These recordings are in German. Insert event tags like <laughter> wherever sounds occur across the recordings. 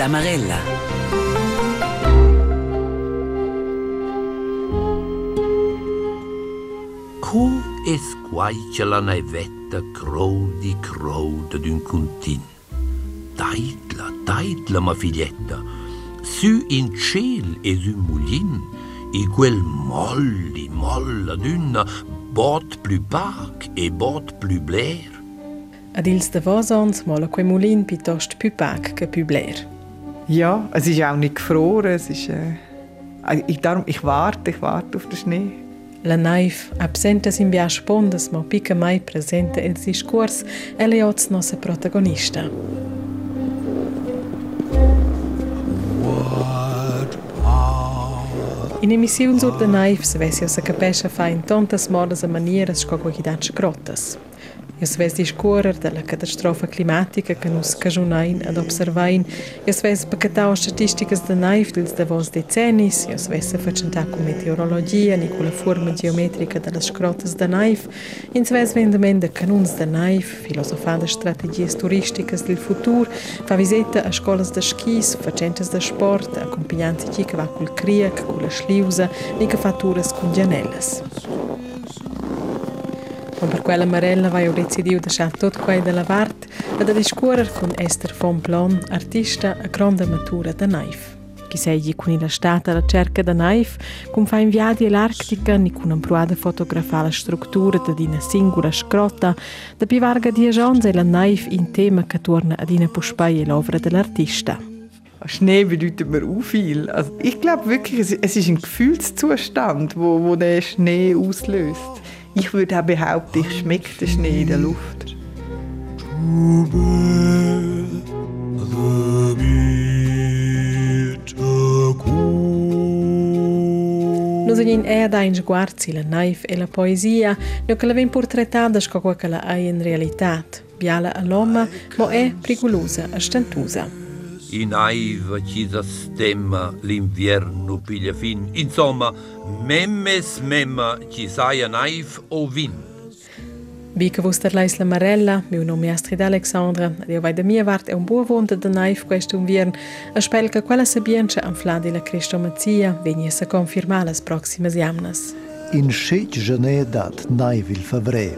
La Marella. Co es quaicia la naivetta crou di crou d'un contin. Taitla, taitla, ma figlietta, su in ciel es un mulin, e quel molli, molla d'una bot plus pac e bot plus bler. Ad ils davosons mola quei mulin piuttosto più pac che più bler. Ja, es ist auch nicht gefroren. Es ist, äh, ich, darum, ich warte, ich warte auf den Schnee. La naif, absenta sin via spondas, ma pica mai presente il discurs, è le oz nostra protagonista. In de naif se vesi osa capescha fa in tantas modas e manieras sco quo chidat scrotas. Jos ves discorrer della catastrofa climatica che nus cajunain ad observain, jos ves pacatau statisticas de naif dils davos decennis, jos ves facenta cu meteorologia ni cu la forma geometrica della scrotas de naif, ins ves vendamen de canuns de naif, filosofada strategias turisticas del futur, fa viseta a scolas de skis, facentas de sport, accompagnanti chi che va cul criac, cu la schliusa, ni che fa turas cun gianellas. Per quella Marella vai decidiu lasciar tot quai della vart ed a discuorer con Esther von Plon, artista a grande matura da naif. Chi sei con la stata alla cerca da naif, con fa inviadi all'Arctica ni con impruada fotografare la struttura di una singola scrotta, da pivarga di agons e la naif in tema che torna ad una puspai e l'ovra dell'artista. Schnee bedeutet mir auch viel. Also ich glaube wirklich, es ist ein Gefühlszustand, wo, wo der Schnee auslöst. Ich würde auch behaupten, ich schmecke den Schnee in der Luft. Nos agin è da in sguarzi la naif e la poesia, no che la ven portretada sco qua che la hai in realitat. Biala all'omma, mo è pericolosa a stantusa. In aiva ci da stemma l'inverno piglia fin. Insomma, memmes memma ci saia naif o vin. Bica vuster lais la Marella, meu nome è Astrid Alexandra, ed io vai da mia vart è un buon vonta da naif questo inviern, a spel che quella sabienza an fladi la Cristomazia vegni a confermare las proximas jamnas. In schet gené dat naivil favre.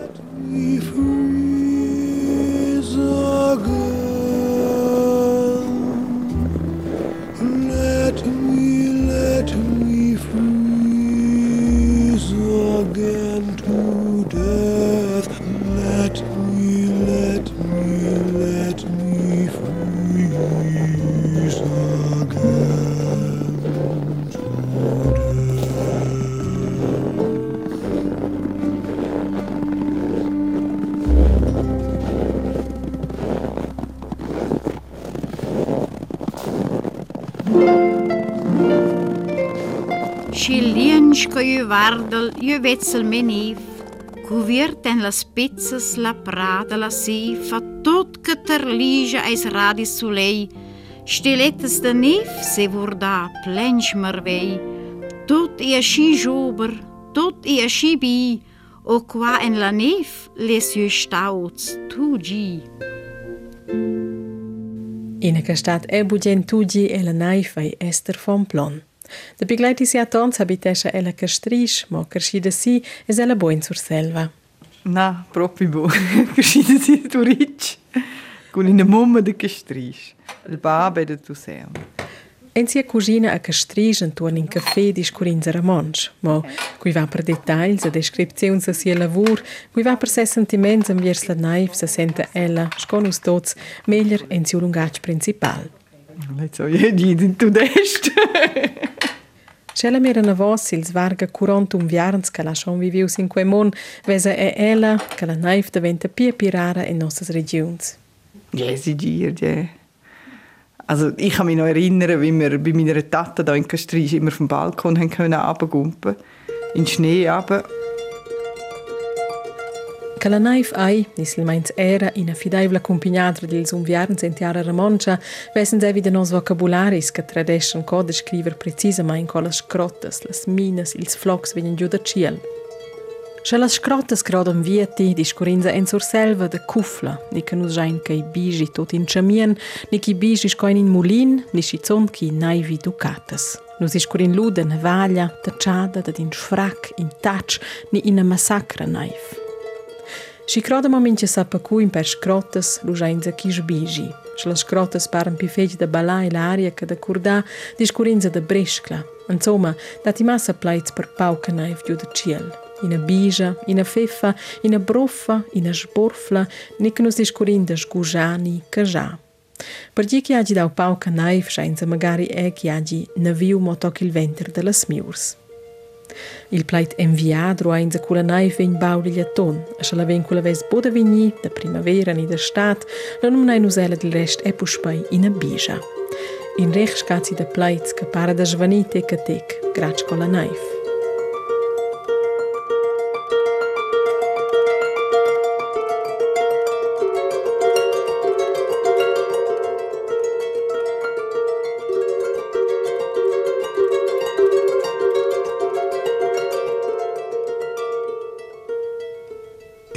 Vardel, ju vetsel meniv, Cuviert en las pizzas, la prada, la sifa, tot che terlige eis radis sulei, Stilettes de nef se vorda plensch mervei, tot e asci jober, tot e asci bi, o qua en la nef les ju stauts tu gi. In che stat e bugen tugi e la naif ai Esther von Plon. Da begleiti si a tons habitescha e la castrisch, mo carscida si es ella boin sur selva. Na, proprio bo. <laughs> Geschieden sie du rich. Con in mumma de castris. Il babe de tu seu. En sia cugina a castrisch intorno in caffè discurin zaramonsch, mo qui va per dettagls e descripziuns a sia lavur, qui va per ses sentiments enviers la naif se sente ella, sconus tots, meglier en sia lungatg principal. Let's so je in tu dest. <laughs> C'ella mera na vos ils varga curantum viarns che la schon vivius in quei mon, vesa è ella che la naif diventa pia pirara in nossas regions. Ja, sie dir, ja. Also ich kann mich noch erinnern, wie wir bei meiner Tante da in Castries immer vom Balkon haben können runtergumpen. In den Schnee runter. Che la naif ai, nisl meins era in affidaivla accompagnadra dils unviarns en tiara ramoncia, vesen evi de nos vocabularis che tradeschen co descriver precisamente colas scrottas, las minas, ils flocs vegnan giù da ciel. Sche las scrotas grodam vieti, discurinza en sur selva de kufla, ni che nus jain che i bigi tot in chamien, ni che i bigi scoin in mulin, ni si zon che naivi ducatas. Nus iscurin luda na vaglia, tacciada, da in sfrac, in tac, ni in a massacra naif. Shikrodëm amin që sa pëkuin për shkrotës ruzhajnë zë kish bizhi. Shlë shkrotës parën pifeqë dhe balai la aria këtë kurda dishkurin zë dhe breshkla. Nëcoma, dati masa plajtës për paukën a e vju dhe qjelë. Ina bija, ina fefa, ina brofa, ina shborfla, nikënës dishkurin dhe shguzhani, këzha. Për gjikja gjitha u paukën a e fshajnë zë mëgari e kja gjithë në viju motokil venter dhe lësmjurës. Il plait enviadro a inza cula naif vegn bau di ton, a se la ven cula ves boda vigni, da primavera ni da stat, la num nai nusela del rest e puspai ina bija. In rech scazzi da plait ca para da svanite e catec, grac con la naif.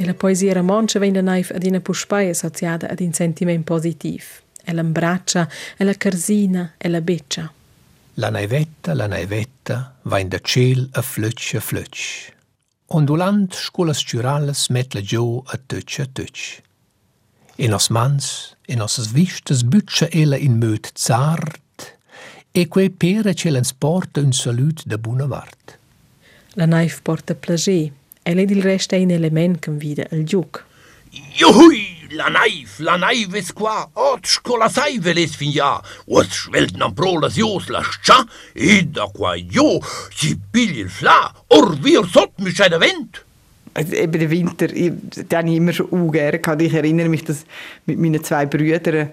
E la poesia romancia vegna naif ad ina puspai associata ad un sentiment positiv. E l'imbraccia, e la carsina, e la beccia. La naivetta, la naivetta, va in da ciel a flutsch a flutsch. Ondulant scuolas ciurales met la giù a tutsch a tutsch. E nos mans, e nossas vistas butcha ella in möd zart, e quei pere ce l'ens porta un salut da buna vart. La naif porta plager, e led il rest è un element che vide al giuc. Juhui, la naif, la naif es qua, ot scola saive les fin ja, os schwelten am prolas jos la scha, e da qua jo, si pigli il fla, or wir sot mich da vent. Also eben der Winter, ich, den habe ich immer schon auch gerne gehabt. Ich erinnere mich, dass mit meinen zwei Brüdern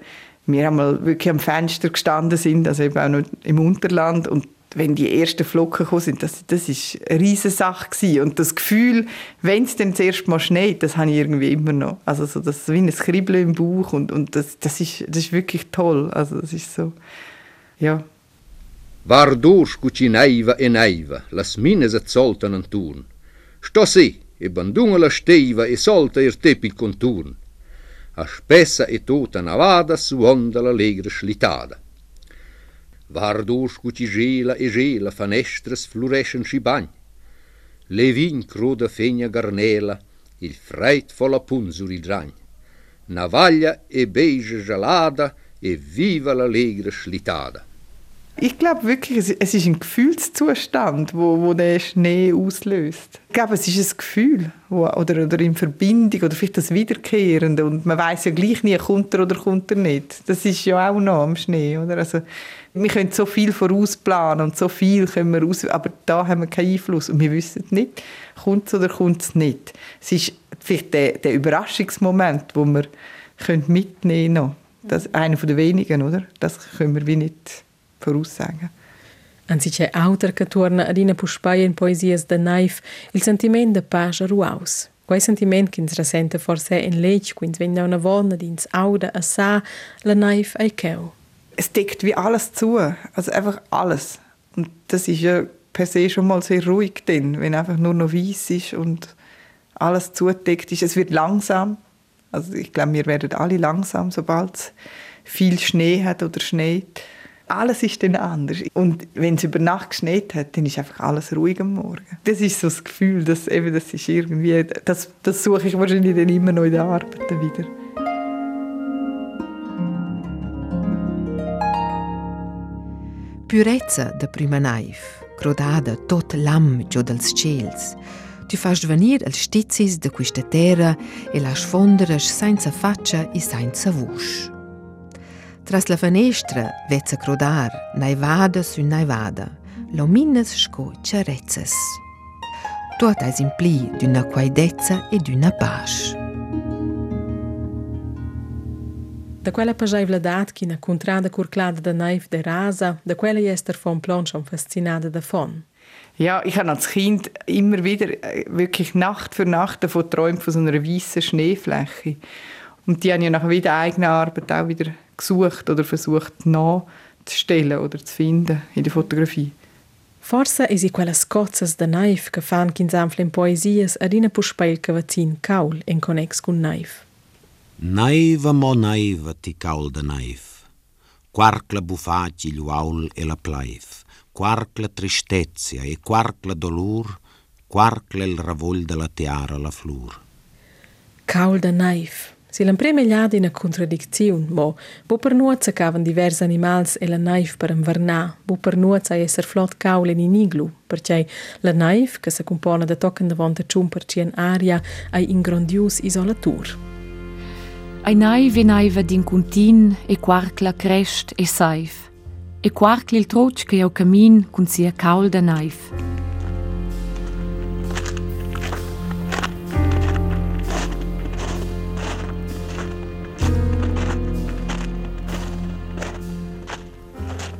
wir einmal wirklich am Fenster gestanden sind, also eben auch noch im Unterland und wenn die ersten Flocken gekommen sind, das, das ist eine riesige Sache gewesen. Und das Gefühl, wenn es dann das erste Mal schneit, das habe ich irgendwie immer noch. Also so das wie ein Kribbeln im Bauch und, und das, das, ist, das ist wirklich toll. Also das ist so, ja. Vardos cuci naiva e naiva, las mines et soltan anturn. Sto si, e bandunga la steiva e solta ir tepi il conturn. A spessa e tota navada su onda l'allegra slitada. Vardos cuci gela e gela fanestras florescen sci bagn. Le vin croda fegna garnela, il freit folla punzur il dragn. Navaglia e beige gelada e viva l'allegra slitada. Ich glaube wirklich, es, ist ein Gefühlszustand, wo, wo der Schnee auslöst. Ich glaube, es ist ein Gefühl wo, oder, oder in Verbindung oder vielleicht das Wiederkehrende und man weiß ja gleich nie, kommt er oder kommt er nicht. Das ist ja auch noch am Schnee, oder? Also, wir können so viel vorausplanen und so viel können wir aus, aber da haben wir keinen Einfluss und wir wissen nicht, kommt es oder kommt es nicht. Es ist vielleicht der, der Überraschungsmoment, wo wir können mitnehmen können. Das ist einer der wenigen, oder? Das können wir wie nicht voraussagen. Anziché autor che torna ad ina puspaia in poesias de naif, il sentiment de pace ruaus. Quei sentiment che ens rasenta forse in lech, quins vegna una vonna dins auda a sa, la naif ai keu. Es deckt wie alles zu, also einfach alles. Und das ist ja per se schon mal sehr ruhig drin, wenn einfach nur noch weiß ist und alles zudeckt ist. Es wird langsam. Also ich glaube, wir werden alle langsam, sobald es viel Schnee hat oder schneit. Alles ist dann anders. Und wenn es über Nacht geschneit hat, dann ist einfach alles ruhig am Morgen. Das ist so das Gefühl, dass eben, das ist irgendwie, das, das suche ich wahrscheinlich dann immer noch in den Arbeiten wieder. Purezza da prima naif, crodada tot l'am giù dels ciels. Tu fas venir els stizzis de questa terra e las fonderes senza faccia e senza vusch. Tras la finestra vezza crodar, naivada su naivada, luminas sco ciarezzas. Tuot eis impli d'una quaidezza e d'una pace. Da quella pagaiva dat che na contrada curclada da naiv de rasa, da quella jester von plan schon faszinada davon. Ja, ich habe als Kind immer wieder äh, wirklich Nacht für Nacht davon geträumt, von so einer weißen Schneefläche. Und die haben ja nach wieder eigener Arbeit auch wieder gesucht oder versucht nachzustellen oder zu finden in der Fotografie. Forse esi quelles cozzas de naif che fan ch'insanflen poesias ad ina puspeil cavazin caul en connex cun naif. Naiva mo naiva ti caul de naif. Quarcla bufaci l'uaul e la plaif. Quarcla tristezia e quarcla dolur. Quarcla il ravol de la tiara la flur. Caul de naif. Si l'empremegliada ina contradicziun, mo bo per nuoza cavan divers animals e la naif per invernà, bo per nuoza esser flot caul en in iglu, perché la naif, che se compone da tocken davant a cium per cien aria, ai in grandius isolatur. Ai nai venaiva din cuntin e quarcla crest e saif. E quarcli il troc che au camin cun sia caul da naif.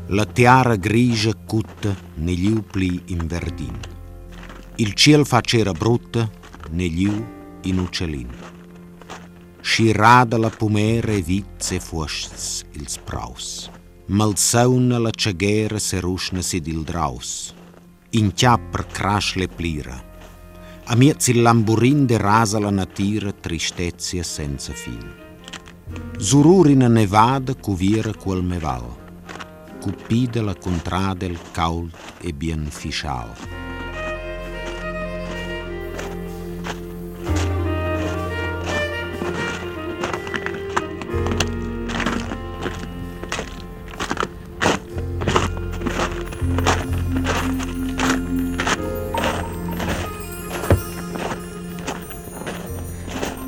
La tiara grigia cutta negli upli in verdin. Il ciel facera brutta negli u in uccellin. Scirada la pumera e vizze fuosts ils praus. Malsauna la ceghera se rusna sid il draus. In chiapper crash le plira. A miez il lamburin de rasa la natira tristezia senza fin. Zururina nevada cuvira quel meval cupida la contrada el caul e bien fischal.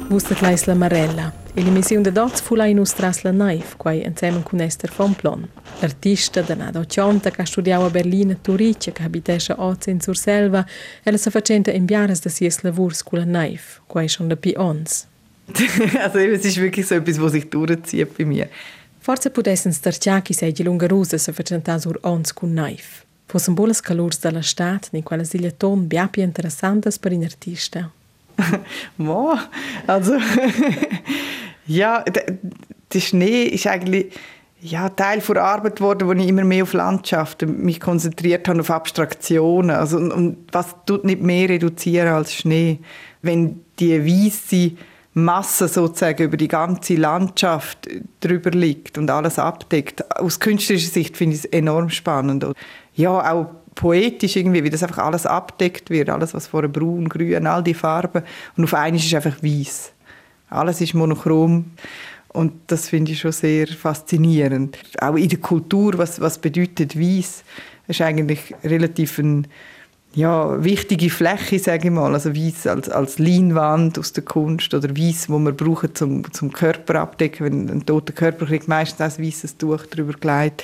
Wustet leis la Marella. E l'emissiun de dots fu la inustras la naif, quai insieme con Esther von Plon. L'artista da nada occianta che studiava a Berlino e Turice, che abitesce a Oz in Surselva, e la sa facenta in biaras da sies lavurs con la naif, quai schon da pi ons. <laughs> also es ist wirklich so etwas, was sich durchzieht bei mir. Forse putessen starciachi sei di lunga rusa sa facenta sur ons con naif. Fossen bolas calurs dalla stat, ni quella siglia ton biapi interessantes per in artista. <laughs> Mo, also <laughs> ja, der, der Schnee ist eigentlich ja, Teil der Arbeit geworden, wo ich immer mehr auf Landschaften mich konzentriert habe, auf Abstraktionen. Also, und, und was tut nicht mehr reduzieren als Schnee? Wenn die weiße Masse sozusagen über die ganze Landschaft drüber liegt und alles abdeckt. Aus künstlerischer Sicht finde ich es enorm spannend. Ja, auch poetisch irgendwie, wie das einfach alles abdeckt wird, alles was vorher braun, grün, all die Farben und auf einmal ist es einfach weiß. Alles ist monochrom und das finde ich schon sehr faszinierend. Auch in der Kultur, was, was bedeutet weiß, ist eigentlich relativ eine ja, wichtige Fläche, sage ich mal. Also weiß als, als Leinwand aus der Kunst oder weiß, wo man brauchen zum, zum Körper abdecken. Wenn ein toter Körper kriegt, meistens auch ein weißes Tuch drüber gelegt.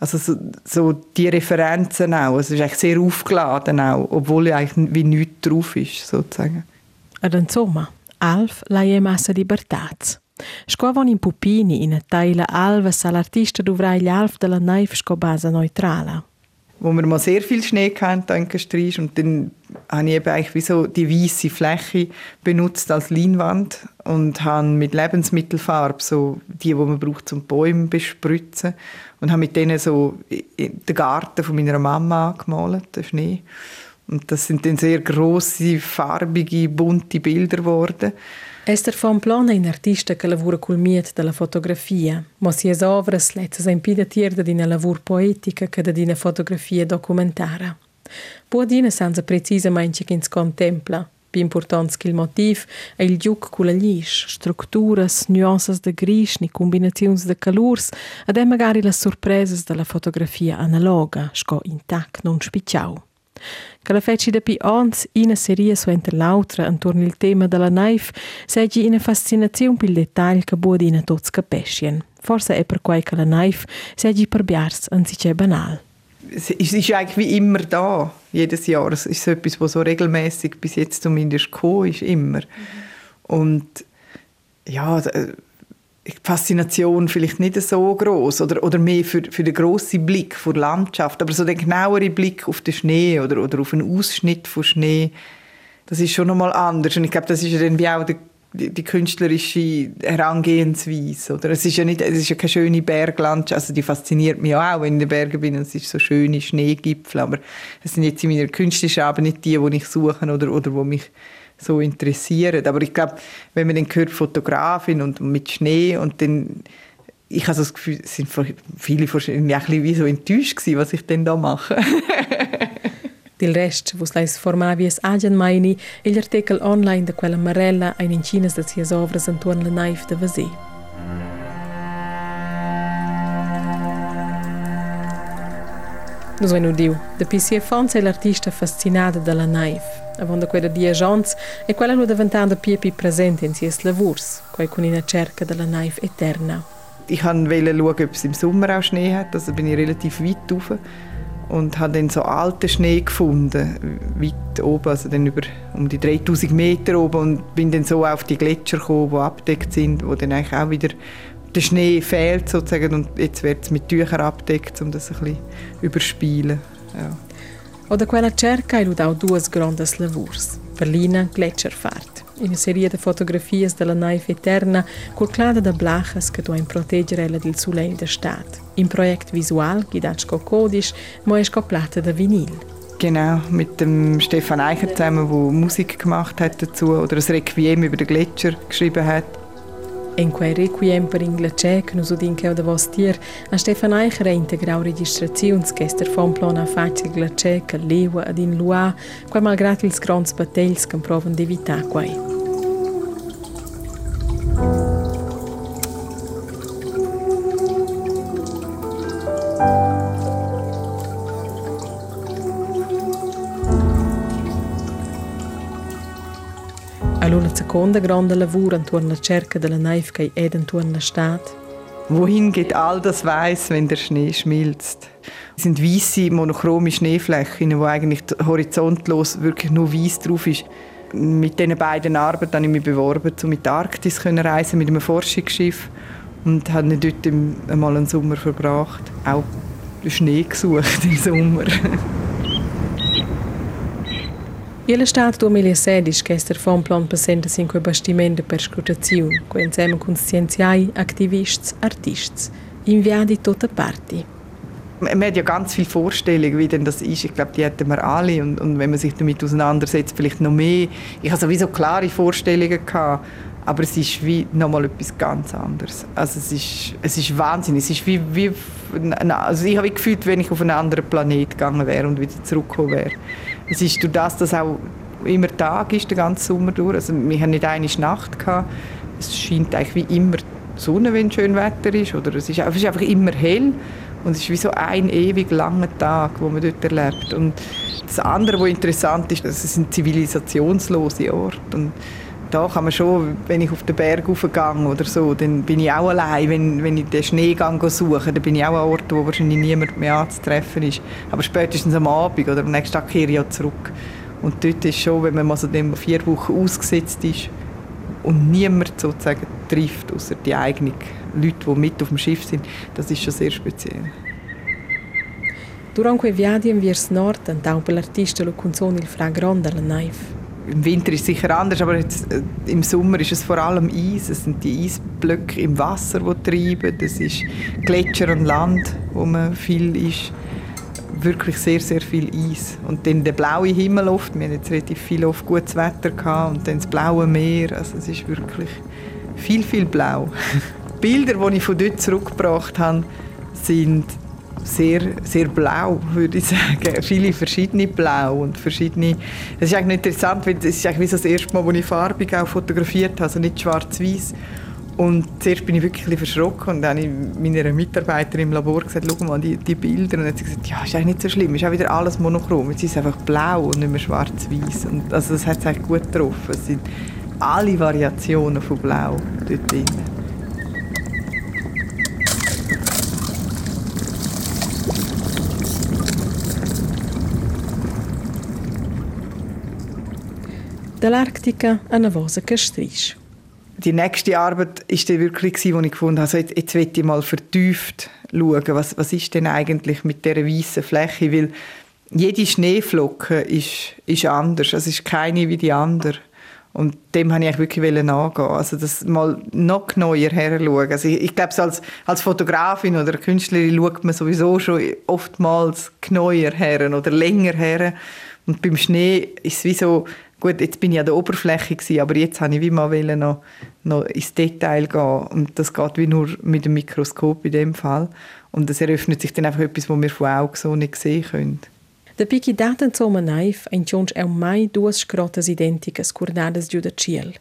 Also so, so die Referenzen auch. Es ist eigentlich sehr aufgeladen auch, obwohl eigentlich wie nichts drauf ist, sozusagen. Ed insomma, Alf la massa libertats. Scovon in pupini in a taila alves all'artista dovrai gli Alf della naif sco base neutrala. Wo wir mal sehr viel Schnee hatten in Gestrisch und dann habe ich eben eigentlich wie so die weiße Fläche benutzt als Leinwand und habe mit Lebensmittelfarbe so die, die man braucht zum Bäume bespritzen und habe mit denen so den Garten von meiner Mama gemalt, den Schnee. Und das sind dann sehr große, farbige, bunte Bilder geworden. Esther von Plon è un'artista che lavora col miet della fotografia, ma si es ovras lezzas impida tier di una lavur poetica che di una fotografia documentara. Può dire senza precisamente che ins contempla, più importante che il motiv è il giuc con la lis, strutturas, nuances de gris, ni combinazioni de calurs, ed è magari le sorprese della fotografia analoga, sco intact non spicciau. Che la feci da pi ons ina serie su enter l'autra intorno il tema della naif seggi ina fascinazione pil dettagl che buodi ina tots capeschien. Forse è per quai che la naif seggi per biars anziché banal. Es ist eigentlich wie immer da, jedes Jahr. Es ist so etwas, was so regelmäßig bis jetzt zumindest gekommen ist, immer. Mhm. Und ja, die Faszination vielleicht nicht so groß oder, oder mehr für, für den grossen Blick vor Landschaft, aber so der genauere Blick auf den Schnee oder, oder auf einen Ausschnitt von Schnee, das ist schon nochmal anders und ich glaube, das ist ja dann wie auch die, die künstlerische Herangehensweise. Oder? Es, ist ja nicht, es ist ja keine schöne Berglandschaft, also die fasziniert mich auch, wenn ich in den Bergen bin und es ist so schöne Schneegipfel, aber es sind jetzt in meiner künstlerischen Arbeit nicht die, die ich suche oder, oder die mich so interessieren. Aber ich glaube, wenn man dann hört Fotografin und mit Schnee und dann ich habe so das Gefühl, sind viele wahrscheinlich ein bisschen wie so enttäuscht gewesen, was ich denn da mache. <laughs> Del rest, vos lais formavies agen maini e l'artikel online de quella Marella ein in Chinas de sias ovras antuan la naif de Vasé. Nus venu diu, de P.C. Fons è l'artista fascinada dalla naif. Avonda quella di agents e quella nu diventando più più presente in sies lavurs, quai con una cerca della naif eterna. Ich wollte schauen, ob es im Sommer auch Schnee hat, also bin ich relativ weit rauf und habe dann so alten Schnee gefunden, weit oben, also dann über um die 3000 Meter oben und bin dann so auf die Gletscher gekommen, die abdeckt sind, wo dann eigentlich auch wieder der Schnee fehlt sozusagen und jetzt wird es mit Tüchern abdeckt, um das ein bisschen überspielen. Ja. Oder quella cerca hai auch duas grandes lavurs, Berlina Gletscherfahrt una serie di fotografie della naive eterna colclada da blachas che doin proteggere ella del soleil da stat. In Projekt visual, guidat co codis, mo es plata da vinil. Genau, mit dem Stefan Eicher zusammen, der Musik gemacht hat dazu oder ein Requiem über den Gletscher geschrieben hat. En quei requiem per in glacier che nos udin che da vos tier, a Stefan Eicher a integrau registraziuns che ester fon plan a facil glacier che lewa ad in lua, qua malgrat ils grands battels che provan d'evitar quai. Seconda grande lavur intorno alla cerca della che ed intorno alla Stadt. Wohin geht all das Weiß, wenn der Schnee schmilzt? Es sind weiße, monochrome Schneeflächen, wo eigentlich horizontlos wirklich nur weiß drauf ist. Mit diesen beiden Arbeiten habe ich mich beworben, um mit der Arktis zu reisen mit einem Forschungsschiff und habe dort einmal einen Sommer verbracht. Auch Schnee gesucht im Sommer. <laughs> Ele Stato 2016 che ester fa un plan passente sin quei bastimenti per scrutazione, co insieme con scienziai, aktivisti, artisti, inviati tutte parti. Man hat ja ganz viele Vorstellungen, wie denn das ist. Ich glaube, die hätten wir alle. Und, und wenn man sich damit auseinandersetzt, vielleicht noch mehr. Ich hatte sowieso klare Vorstellungen gehabt, aber es ist wie nochmal etwas ganz anderes. Also es ist, es ist Wahnsinn. Es ist wie, wie also ich habe gefühlt, wenn ich auf einen anderen Planet gegangen wäre und wieder zurückgekommen wäre. Es ist durch das, dass auch immer Tag ist, den ganzen Sommer durch. Also wir haben nicht eine Nacht gehabt. Es scheint eigentlich wie immer Sonne, wenn schön Wetter ist. Oder es ist, es ist einfach immer hell. Und es ist wie so ein ewig langer Tag, wo man dort erlebt. Und das andere, was interessant ist, es sind zivilisationslose Orte. Und da kann man schon, wenn ich auf den Berg raufgehe oder so, dann bin ich auch allein. Wenn, wenn ich den Schneegang suche, dann bin ich auch an Orten, wo wahrscheinlich niemand mehr anzutreffen ist. Aber spätestens am Abend oder am nächsten Tag kehre ich ja zurück. Und dort ist schon, wenn man mal so vier Wochen ausgesetzt ist und niemand sozusagen trifft, außer die eigenen Leute, die mit auf dem Schiff sind, das ist schon sehr speziell. Durante quei viaggi verso nord, andau per l'artista lo canzone il fra alla naive. Im Winter ist es sicher anders, aber jetzt, äh, im Sommer ist es vor allem Eis. Es sind die Eisblöcke im Wasser, die treiben. Es ist Gletscher und Land, wo man viel ist. Wirklich sehr, sehr viel Eis. Und dann der blaue Himmel oft. Wir hatten jetzt relativ viel oft gutes Wetter gehabt. und dann das blaue Meer. Also es ist wirklich viel, viel blau. <laughs> Bilder, die ich von dort zurückgebracht habe, sind sehr, sehr blau, würde ich <laughs> sagen. Viele verschiedene Blau und verschiedene... Es ist eigentlich interessant, weil es ist eigentlich das erste Mal, wo ich farbig auch fotografiert habe, also nicht schwarz-weiß. Und zuerst bin ich wirklich verschrocken und dann habe ich meiner Mitarbeiterin im Labor gesagt, schau mal die, die Bilder. Und dann hat sie gesagt, ja, ist eigentlich nicht so schlimm, ist auch wieder alles monochrom. Jetzt ist es einfach blau und nicht mehr schwarz-weiß. also das hat es eigentlich gut getroffen. Es sind alle Variationen von Blau dort drin. dall'Arctica a Navosa Castris. die nächste Arbeit ist dann wirklich wo ich gefunden habe, also jetzt, jetzt will ich mal vertieft schauen, was, was ist denn eigentlich mit dieser weißen Fläche, weil jede Schneeflocke ist, ist anders, es ist keine wie die andere. Und dem habe ich wirklich nachgehen. Also das mal noch genauer her Also ich, ich glaube, als, als Fotografin oder Künstlerin schaut man sowieso schon oftmals genauer her oder länger her. Und beim Schnee ist es wie so, gut, jetzt bin ich an der Oberfläche gewesen, aber jetzt habe ich wie mal noch, noch ins Detail gehen. Und das geht wie nur mit dem Mikroskop in dem Fall. Und es eröffnet sich dann einfach etwas, was wir von Augen so nicht sehen können. Da piqui datan zoma naif, ein tjonch eu mai duas scrotas identicas curdadas giù da ciel.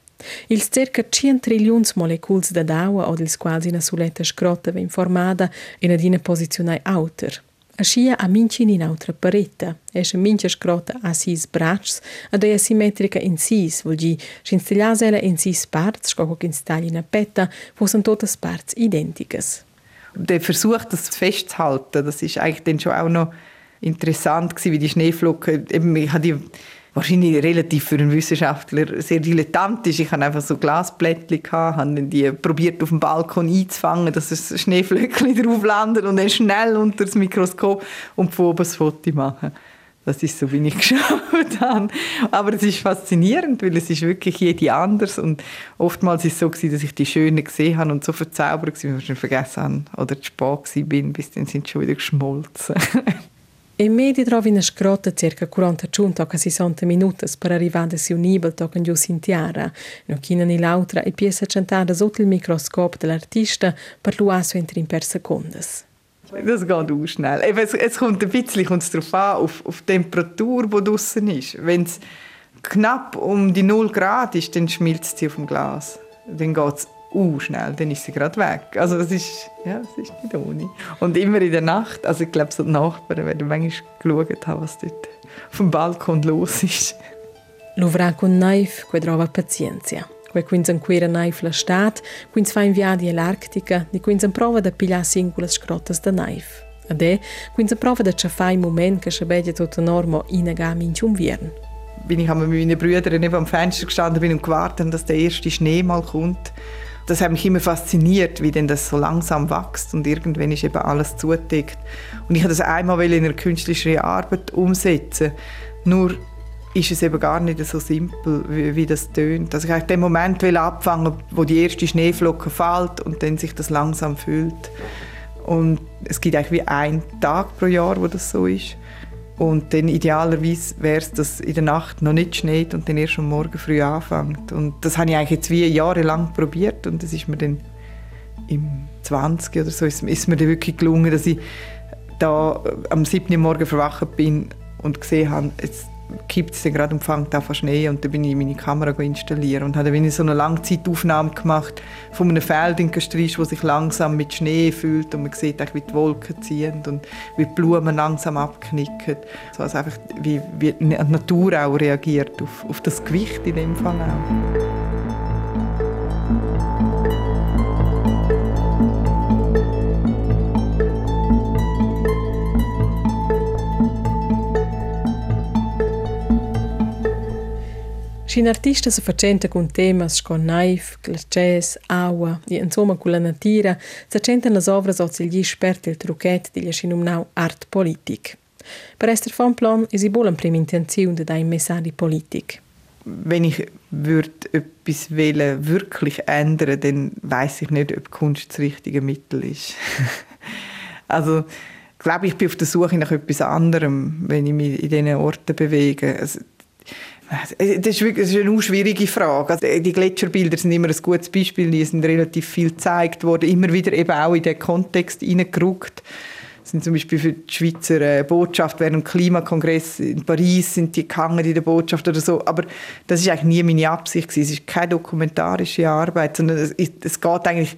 Ils circa 100 trillions moleculs da d'aua od ils quals ina suletta scrota ven formada in adina posizionai auter. Aschia a mincin in autra paretta, esce mincia scrota a sis bracs, ad ei asimmetrica in sis, gi, scinstiglias ela in sis parts, scoco che instagli in petta, fossan totas parts identicas. Der Versuch, das festzuhalten, das ist eigentlich dann schon auch noch interessant gewesen, wie die Schneeflocken, eben, ich hatte die wahrscheinlich relativ für einen Wissenschaftler sehr dilettantisch. Ich hatte einfach so Glasblättchen, habe die probiert auf dem Balkon einzufangen, dass es Schneeflöckchen <laughs> drauf landet und dann schnell unter das Mikroskop und von oben das Foto machen. Das ist so, wie ich <laughs> geschaut habe. Aber es ist faszinierend, weil es ist wirklich jede anders und oftmals ist es so gewesen, dass ich die Schönen gesehen habe und so verzaubert war, dass ich schon vergessen habe oder zu spät bin, bis dann sind sie schon wieder geschmolzen. <laughs> E medi trovi una scrotta circa 40 giunto a 60 minuti per arrivare a un nibel toccando giù Sintiara, no china ni l'altra e piesa centata sotto il microscopio dell'artista per l'uasso in per secondes. Das geht auch schnell. Es, es kommt ein bisschen darauf an, auf, auf die Temperatur, die draußen ist. Wenn es knapp um die 0 Grad ist, dann schmilzt sie auf dem Glas. Dann geht es uh, schnell, dann ist sie gerade weg. Also es ist, ja, es ist nicht ohne. Und immer in der Nacht, also ich glaube, so die Nachbarn werden manchmal geschaut haben, was dort auf dem Balkon los ist. L'uvra con naif, que trova pazienza. Que quins anquera naif la stat, quins fa inviadi all'Arctica, di quins an prova da pigliar singulas scrotas da naif. Ade, quins an prova da ciafai moment che schabedia tot normo inagam in ciumviern. Bin ich mit meinen Brüdern neben am Fenster gestanden bin und gewartet, dass der erste Schnee mal kommt das hat mich immer fasziniert, wie denn das so langsam wächst und irgendwann ist eben alles zugedeckt. Und ich wollte das einmal in einer künstlerischen Arbeit umsetzen. Nur ist es eben gar nicht so simpel, wie, wie das tönt. Also ich wollte den Moment abfangen, wo die erste Schneeflocke fällt und dann sich das langsam füllt. Und es gibt eigentlich wie einen Tag pro Jahr, wo das so ist. Und dann idealerweise wäre es, dass in der Nacht noch nicht schneit und dann erst am Morgen früh anfängt. Und das habe ich eigentlich jetzt wie jahrelang probiert und das ist mir dann im 20 oder so ist, ist mir dann wirklich gelungen, dass ich da am 7. Morgen verwacht bin und gesehen habe, jetzt kippt es gerade und fängt an Schnee und dann bin ich meine Kamera installieren und habe so eine Langzeitaufnahme gemacht von einem Feld in Gestrisch, wo sich langsam mit Schnee füllt und man sieht wie die Wolken ziehen und wie die Blumen langsam abknicken. So also einfach wie, wie die Natur auch reagiert auf, auf das Gewicht in dem Fall auch. Scin artista se facenta con temas con naif, glaces, aua e insomma con la natura, se centan las ovras o gli esperti il truchet di schinumnau art politic. Per Esther von Plan ist ich wohl eine prima Intention de dein Politik. Wenn ich würde etwas wollen, wirklich ändern, dann weiß ich nicht, ob Kunst das richtige Mittel ist. <laughs> also glaube, ich bin auf der Suche nach etwas anderem, wenn ich mich in diesen Orten bewege. Also, das ist, wirklich, das ist eine schwierige Frage. Also die Gletscherbilder sind immer ein gutes Beispiel. Die sind relativ viel gezeigt worden, immer wieder eben auch in den Kontext hineingerückt. sind zum Beispiel für die Schweizer äh, Botschaft während dem Klimakongress in Paris sind die gehangen in der Botschaft oder so. Aber das ist eigentlich nie meine Absicht gewesen. Es ist keine dokumentarische Arbeit, sondern es, es geht eigentlich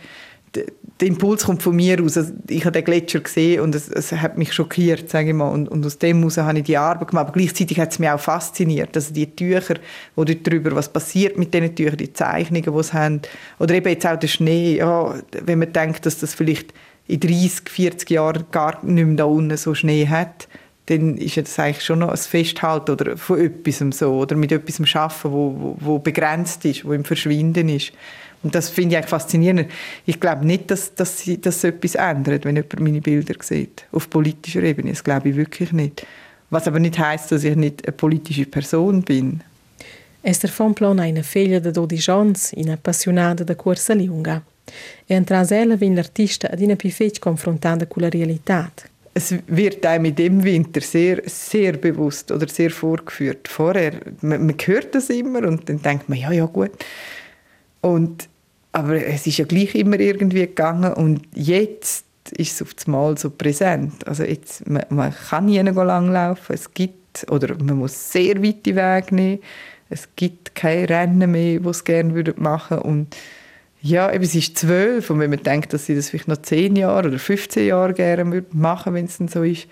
der Impuls kommt von mir aus. Also ich habe den Gletscher gesehen und es, es hat mich schockiert, sage ich mal. Und, und aus dem heraus habe ich die Arbeit gemacht. Aber gleichzeitig hat es mich auch fasziniert. Also die Tücher, wo dort drüber, was passiert mit diesen Tüchern, die Zeichnungen, die sie haben. Oder eben jetzt auch der Schnee. Ja, wenn man denkt, dass das vielleicht in 30, 40 Jahren gar nicht mehr da unten so Schnee hat, dann ist das eigentlich schon noch ein Festhalten oder von etwas so, oder mit etwas arbeiten, wo, wo, wo begrenzt ist, wo im Verschwinden ist. Und das finde ich eigentlich faszinierend. Ich glaube nicht, dass, dass, sie, dass etwas ändert, wenn jemand meine Bilder sieht. Auf politischer Ebene. Das glaube ich wirklich nicht. Was aber nicht heißt, dass ich nicht eine politische Person bin. Esther Fonplon è una figlia di 12 anni, una appassionata da corsa lunga. E entras ella vin l'artista ad una più fece confrontata con la realtà. Es wird einem in dem Winter sehr, sehr bewusst oder sehr vorgeführt. Vorher, man, man hört das immer und dann denkt man, ja, ja, gut. Und, aber es ist ja gleich immer irgendwie gegangen und jetzt ist es auf das Mal so präsent. Also jetzt, man, man kann nie langlaufen, es gibt, oder man muss sehr weite Wege nehmen es gibt keine Rennen mehr, die es gerne machen würden. Und ja, eben, es ist zwölf und wenn man denkt, dass sie das vielleicht noch zehn Jahre oder 15 Jahre gerne machen wenn es dann so ist,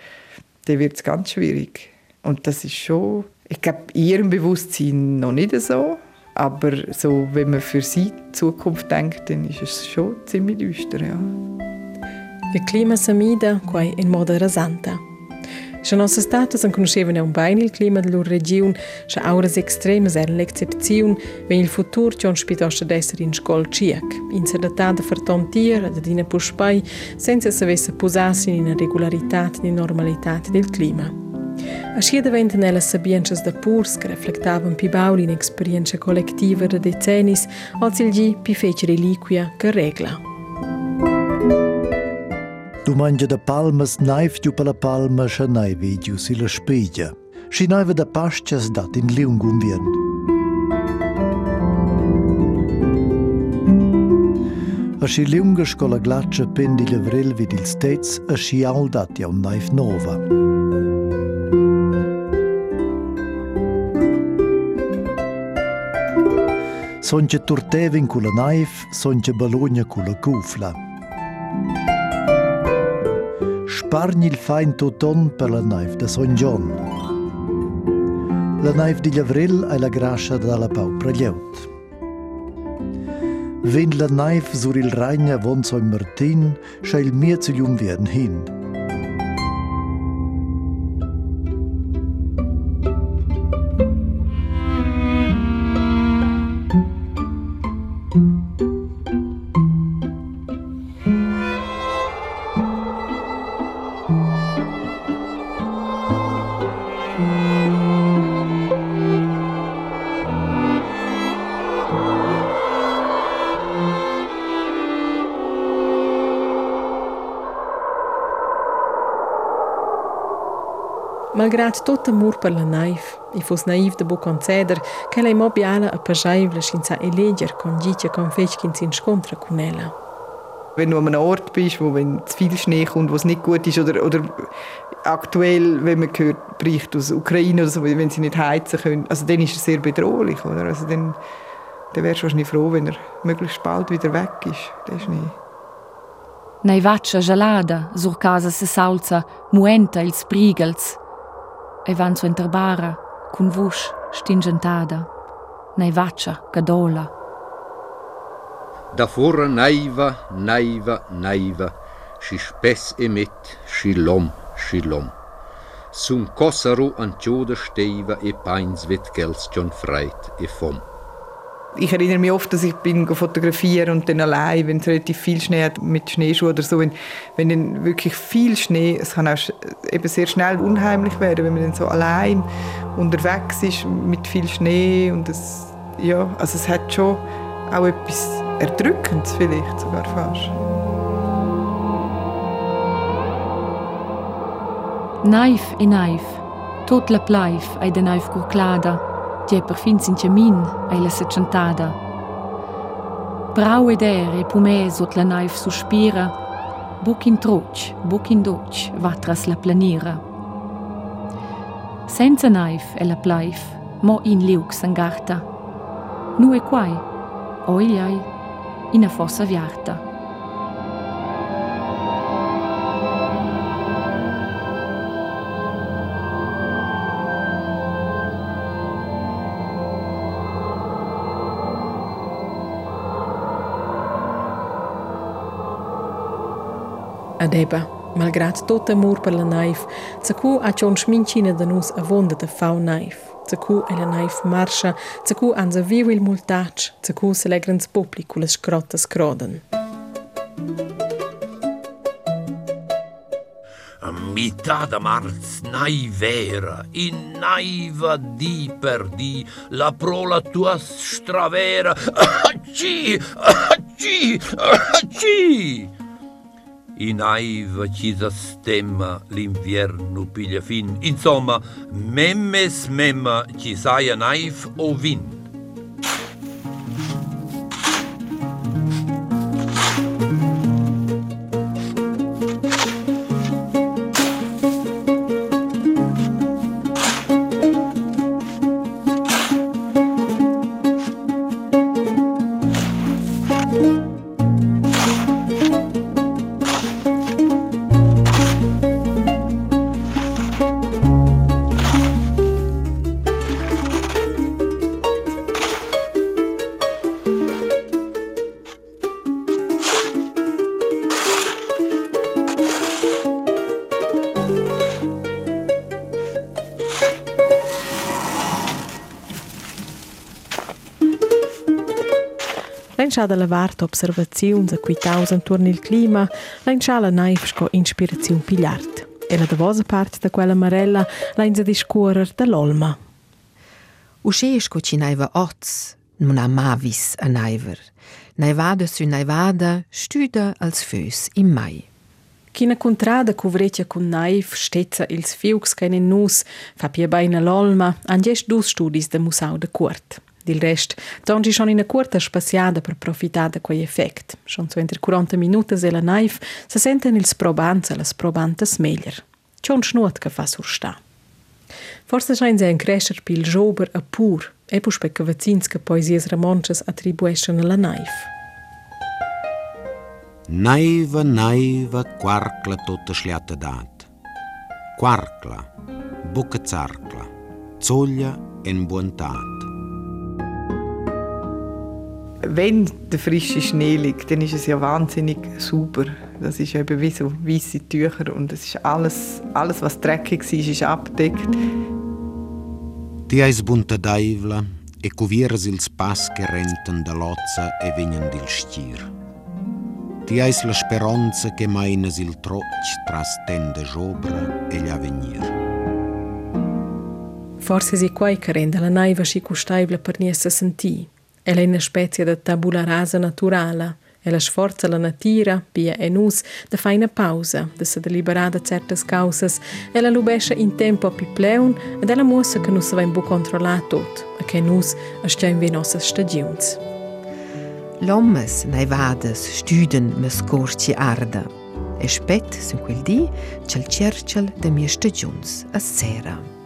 dann wird es ganz schwierig. Und das ist schon, ich glaube, ihrem Bewusstsein noch nicht so, aber so, wenn man für sie die Zukunft denkt, dann ist es schon ziemlich düster, ja. Il clima s'amida quai in moda rasanta. Se nossa status non conoscevano un bene il clima della regione, se auras extremas erano l'eccezione, wenn il futuro ci ospitasse ad essere in scuola ciec, in sedatà per tontier, ad in puspai, senza savesse posarsi in una regolarità e normalità del clima. A schiedaventa nellas sabientas da purs che reflectavan pi bauli in esperienza collettiva da decenis, ozilgi pi fece reliquia che regla. Du mangia da palmas naif giù per la palma sha naividiu si la spiglia. Si naive da pascias dat in liungum vien. A si liunga scola glaccia pendi levrel vid il stets, a si al dat ja un naif nova. Sonce turtevin cu la naif, sonce balogna cu la cufla. Spargni il fain toton per la naif de Son John. La naif di Llavril è la grascia dalla paupra glieut. Wenn la naif sur il ragna von Son Martin, scha il mir zu jum werden hin. Malgrad tot amor per la naif, i fos naiv de bo conceder, che lei mobiala a pajaivla senza eleger con gitia con fechkin sin scontra con ella. Wenn du an einem Ort bist, wo wenn zu viel Schnee kommt, wo es nicht gut ist, oder, oder aktuell, wenn man hört, bricht aus Ukraine oder so, wenn sie nicht heizen können, also dann ist es sehr bedrohlich, oder? Also dann, dann wärst du wahrscheinlich froh, wenn er möglichst bald wieder weg ist, der Schnee. Nei vaccia gelada, sur casa se salza, muenta ils prigels, e van su interbara, cun vusch stingentada, nei vaccia cadola. Da fora naiva, naiva, naiva, si spess emet, si lom, si lom. Sun kossaro an tjoda steiva e pains vet gels John freit e fom. Ich erinnere mich oft, dass ich bin fotografieren und dann allein, wenn es relativ viel Schnee hat, mit Schneeschuhen oder so, wenn, wenn dann wirklich viel Schnee, es kann auch eben sehr schnell unheimlich werden, wenn man dann so allein unterwegs ist mit viel Schnee und es, ja, also es hat schon auch etwas Erdrückendes vielleicht sogar fast. Naif e naif, tot la plaif ai de naif curclada, Tie per fin sin chamin ai la secentada. Brau ed er e pume sot la naif suspira, buc in troc, buc in doc, va tras la planira. Senza naif e la plaif, mo in liux sangarta. Nu e quai, oigliai, in a fossa viarta. Adeba, malgrad tot amor per la naif, zacu a cion schmincina da nus avonda da fau naif. Zacu e la naif marscha, zacu anza viu il multac, zacu se legrans publicu las scrotas croden. Mità da marz nai vera, in naiva di per di, la pro la tua stravera, acci, acci, acci! In naiva ci stemma l'invierno piglia fin, insomma, memmes memma ci saia naif o vin. L'enschà da lavart observaziuns e quitaus intorno il clima, l'enschà la naif sco inspiraziun pigliart. E la davosa parte da quella marella l'enza discuorer da l'olma. Usce sco ci naiva oz, non ha mavis a naiver. Naivada su naivada stüda als fös im mai. China contrada cuvrecia con naif stezza ils fiux che in nus fa pia beina l'olma han gest dus studis de musau de Kurt. Dil rest, zongi schon in a curta spaziada per profitar da quei effect. Schon so entre 40 minutas e la naif se senten ils probants e las probantas meglier. Schon schnuot che fa sursta. Forse schein se un crescer pil jober a pur, e pus pe che vazins che poesies ramonches attribuescen a la naif. Naiva, naiva, quarkla tota schliata dat. Quarkla, buca zarkla, zoglia en buontat. Wenn der frische Schnee liegt, dann ist es ja wahnsinnig super. Das ist eben wie so weiße Tücher und es ist alles, alles was dreckig war, ist abgedeckt. Ti eis bunta daivla e cuvieras ils pas che renten da lozza e vegnan dil stier. Ti eis la speranza che mainas il troc tras tende jobra e l'avenir. Forse si quai che rende la naiva si custaibla per niessa sentì. e lei në specie de tabula rasa naturala, e la sforza la natura, pia e nus, de fai una pausa, da se deliberà da certas causas, e la lubesce in tempo pi pleun, ed è la mossa che non si va in bu controllare tutto, e che nus astia in vi nostre stagions. L'ommes, nei vades, studen me scorci arda, e spet, su quel di, c'è il cercel de mie stagions, a sera.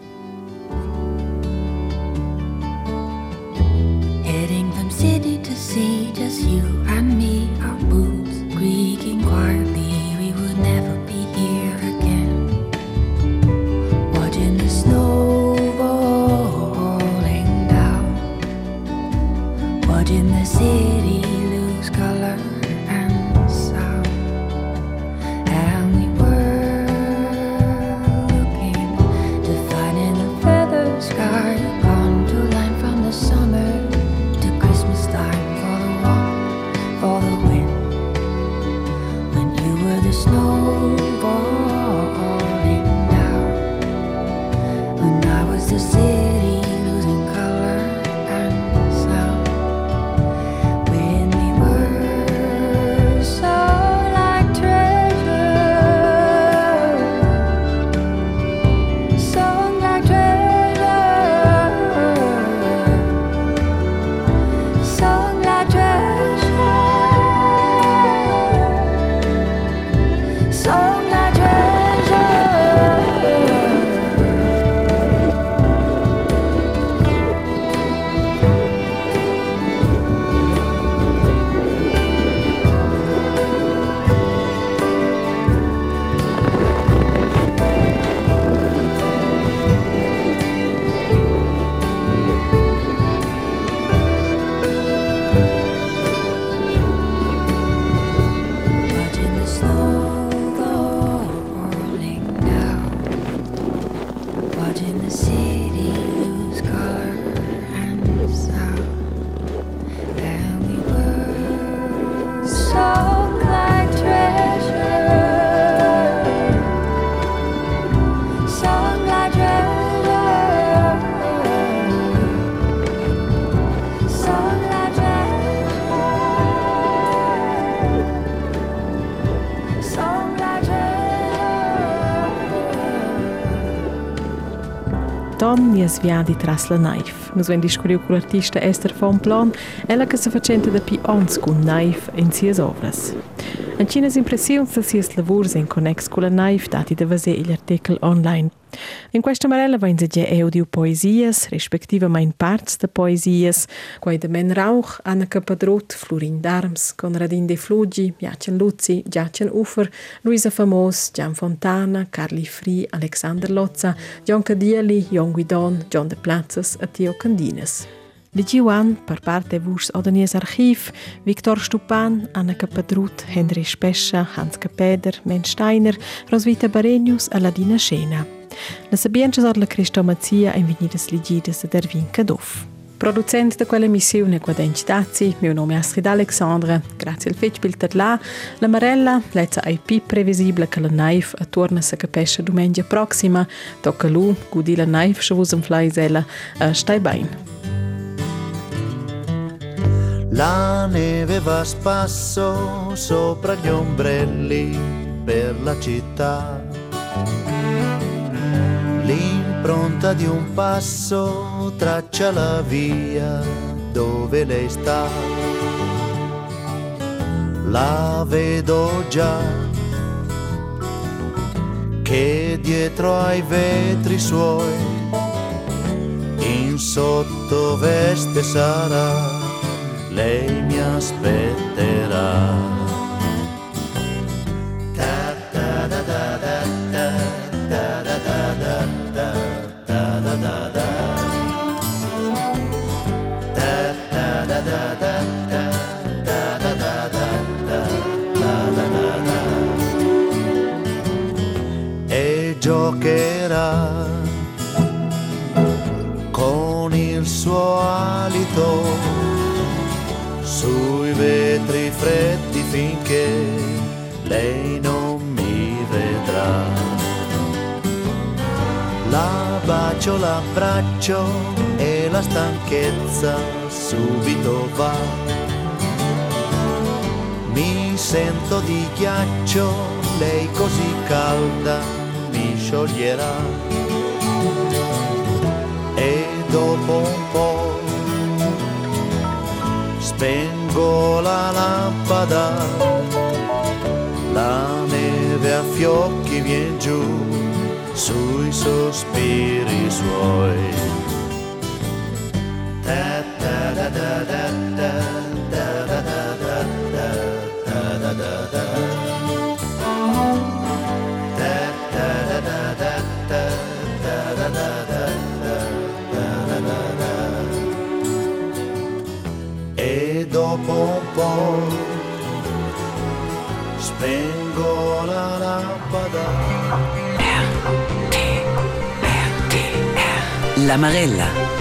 Plan minhas viagens tras la naif. Nos vem descobrir com o artista Esther von Plan, ela que se facenta da pi ons com naif em suas obras. En cinas impressiuns da sies lavurs in connex con la naif dati da vase gli artikel online. In questa marella vain se ge audio poesias, respektivament parts de poesias, quai de Men Rauch, Anna Capadrot, Florin Darms, Conradin de Flugi, Jachen Luzi, Jachen Ufer, Luisa Famos, Gian Fontana, Carli Fri, Alexander Lozza, John Cadieli, Jon Guidon, John de Platzes e Tio Candines. Di Giuan, per parte vus Odanies Archiv, Viktor Stupan, Anna Capadrut, Henry Spescha, Hans Capeder, Men Steiner, Roswitha Barenius e Ladina Scena. La sabienza sor la Cristomazia in venidas ligidas ed Ervin Kadoff. Producent de quella missione qua denci Dazzi, mio nome è Astrid Alexandra, grazie al fetch bil là, la Marella, lezza ai pi previsibile che la naif a torna sa capesce domenica prossima, tocca lu, gudi la naif se vus un flaisella, a stai bain. La neve va a spasso sopra gli ombrelli per la città. L'impronta di un passo traccia la via dove lei sta. La vedo già che dietro ai vetri suoi in sottoveste sarà lei mi aspetterà. Freddi finché lei non mi vedrà. La bacio, l'abbraccio e la stanchezza subito va. Mi sento di ghiaccio, lei così calda mi scioglierà. E dopo un po' spengo la lampada, la neve a fiocchi vien giù sui sospiri suoi. La Maguela.